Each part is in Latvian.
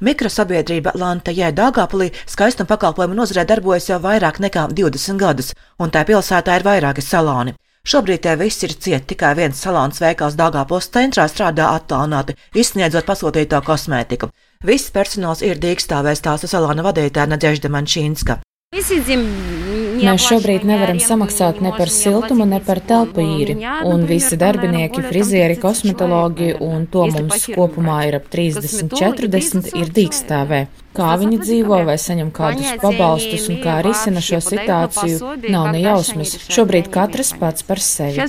Mikrosabiedrība Lanta Jē Dāngāpulī skaistuma pakalpojumu nozarē darbojas jau vairāk nekā 20 gadus, un tā pilsētā ir vairāki saloni. Šobrīd te viss ir ciet, tikai viens salons veikals Dāngāpils centrā strādā attālināti, izsniedzot pasūtīto kosmētiku. Viss personāls ir dīkstāvēs tās salona vadītāja Nadežda Mančīnska. Mēs šobrīd nevaram samaksāt ne par siltumu, ne par telpu īri, un visi darbinieki, frizieri, kosmetologi, un to mums kopumā ir ap 30, 40, ir dīkstāvē. Kā viņi dzīvo vai saņem kādus pabalstus un kā risina šo situāciju, nav ne jausmas. Šobrīd katrs pats par sevi.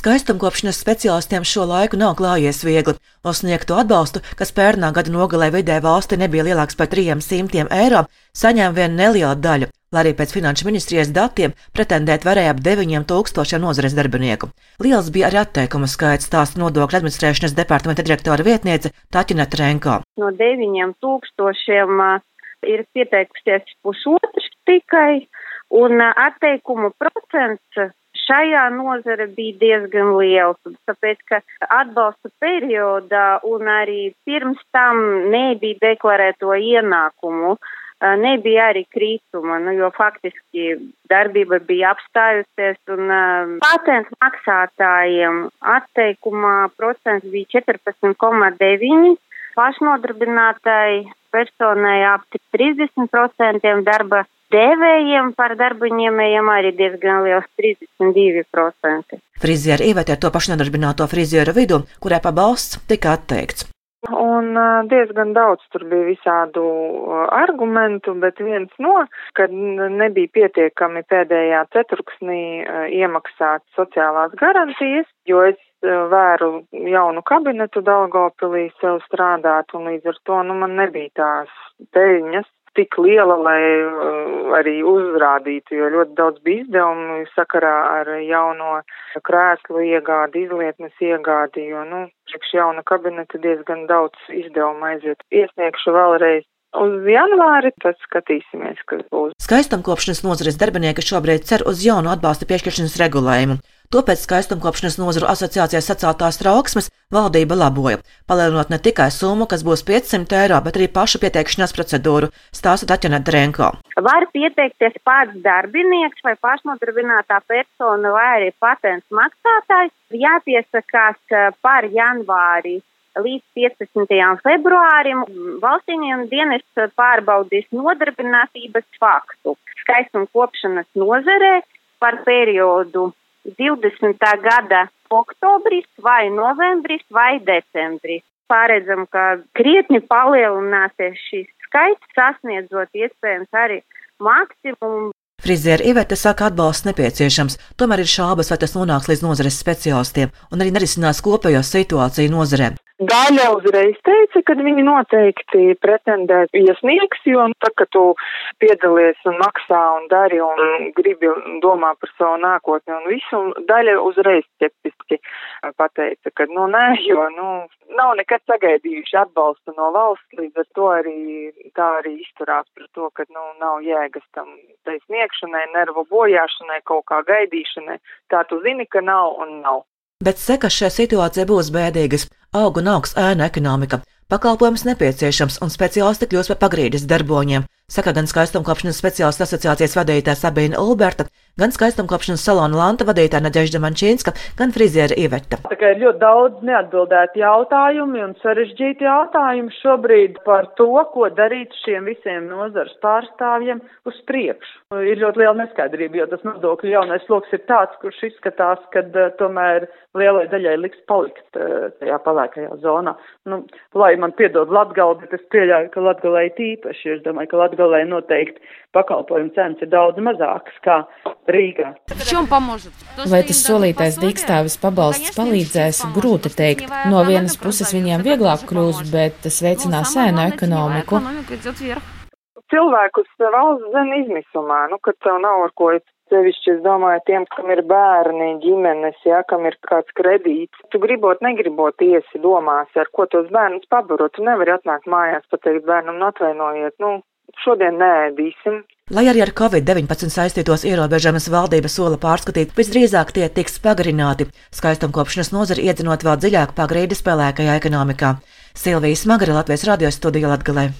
Skaistumkopšanas speciālistiem šo laiku nav klājies viegli. O sniegto atbalstu, kas pērnā gada nogalē vidē valsti nebija lielāks par 300 eiro, saņēma vien neliela daļa lai arī pēc finanšu ministrijas datiem pretendēt varēja ap 9000 nozares darbinieku. Liels bija arī atteikumu skaits, stāsta nodokļu administrēšanas departamenta direktora vietniece Taķina Trenko. No 9000 ir pieteikusies pusotrs tikai, un atteikumu procents šajā nozare bija diezgan liels, tāpēc, ka atbalsta periodā un arī pirms tam nebija deklarēto ienākumu nebija arī krītuma, nu, jo faktiski darbība bija apstājusies un uh, patentu maksātājiem atteikumā procents bija 14,9, pašnodarbinātai personai apti 30% darba devējiem par darba ņēmējiem arī diezgan liels 32%. Frizieri ievērt ar to pašnodarbināto frizieru vidu, kurai pabalsts tika atteikts. Un diezgan daudz tur bija visādu argumentu, bet viens no, ka nebija pietiekami pēdējā ceturksnī iemaksāt sociālās garantijas, jo es vēru jaunu kabinetu Daugavpilī sev strādāt, un līdz ar to, nu, man nebija tās peļņas tik liela, lai uh, arī uzrādītu, jo ļoti daudz bija izdevumu sakarā ar jauno krēslu iegādi, izlietnes iegādi, jo, nu, priekš jauna kabineta diezgan daudz izdevumu aiziet. Iesniegšu vēlreiz Uz janvāri tad skatīsimies, kas būs. Skaistumkopšanas nozares darbinieki šobrīd cer uz jaunu atbalsta piešķiršanas regulējumu. To pēc skaistumkopšanas nozaru asociācijas saceltās trauksmes valdība laboja, palielinot ne tikai summu, kas būs 500 eiro, bet arī pašu pieteikšanās procedūru, stāsta Taķina Drenko. Var pieteikties pats darbinieks vai pašnodarbinātā persona vai arī patents maksātājs. Jāpiesakās eh, par janvāri līdz 15. februārim valstīniem dienests pārbaudīs nodarbinātības faktu skaistuma kopšanas nozarē par periodu 20. gada oktobris vai novembris vai decembris. Pāredzam, ka krietni palielināsies šis skaits, sasniedzot iespējams arī maksimumu Friziera Iveta saka, atbalsts nepieciešams, tomēr ir šaubas, vai tas nonāks līdz nozares speciālistiem un arī nerisinās kopējo situāciju nozarē. Daļa uzreiz teica, ka viņi noteikti pretendē iesniegs, jo nu, tā, ka tu piedalies un maksā un dari un gribi domā par savu nākotni un visu, un daļa uzreiz skeptiski pateica, ka nu nē, jo nu nav nekad sagaidījuši atbalstu no valsts, līdz ar to arī tā arī izturās par to, ka nu nav jēgas tam tai sniegšanai, nervu bojāšanai, kaut kā gaidīšanai. Tā tu zini, ka nav un nav. Bet sekas šajā situācijā būs bēdīgas. Aug un augs ēna ekonomika. Pakalpojums nepieciešams un speciālisti kļūs par pagrīdes darboņiem, saka gan skaistumkopšanas speciālistu asociācijas vadītāja Sabīna Ulberta, gan skaistumkopšanas salona Lanta vadītāja Nadežda Mančīnska, gan friziera Iveta. Tā kā ir ļoti daudz neatbildētu jautājumi un sarežģīti jautājumi šobrīd par to, ko darīt šiem visiem nozars pārstāvjiem uz priekšu. Ir ļoti liela neskaidrība, jo tas nodokļu jaunais sloks ir tāds, kurš izskatās, ka uh, tomēr lielai daļai liks palikt uh, tajā palēkajā zonā. Nu, lai man piedod Latgali, bet es pieļauju, ka Latgalē ir tīpaši. Es domāju, ka Latgalē noteikti pakalpojumu cenas ir daudz mazākas kā Rīgā. Vai tas solītais dīkstāvis pabalsts palīdzēs, grūti teikt. No vienas puses viņiem vieglāk kļūs, bet tas veicinās ēnu ekonomiku. Cilvēkus valsts zem izmisumā, nu, kad tev nav ar ko Sevišķi es domāju tiem, kam ir bērni, ģimenes, ja, kam ir kāds kredīts. Tu gribot, negribot iesi domās, ar ko tos bērnus pabarot. Tu nevari atnākt mājās pateikt bērnam, nu atvainojiet, nu, šodien nēdīsim. Lai arī ar covid-19 saistītos ierobežojumus valdība sola pārskatīt, visdrīzāk tie tiks pagarināti, skaistumkopšanas nozari iedzinot vēl dziļāk pagrīdi spēlēkajā ekonomikā. Silvijas Magara Latvijas radio studija Latgalē.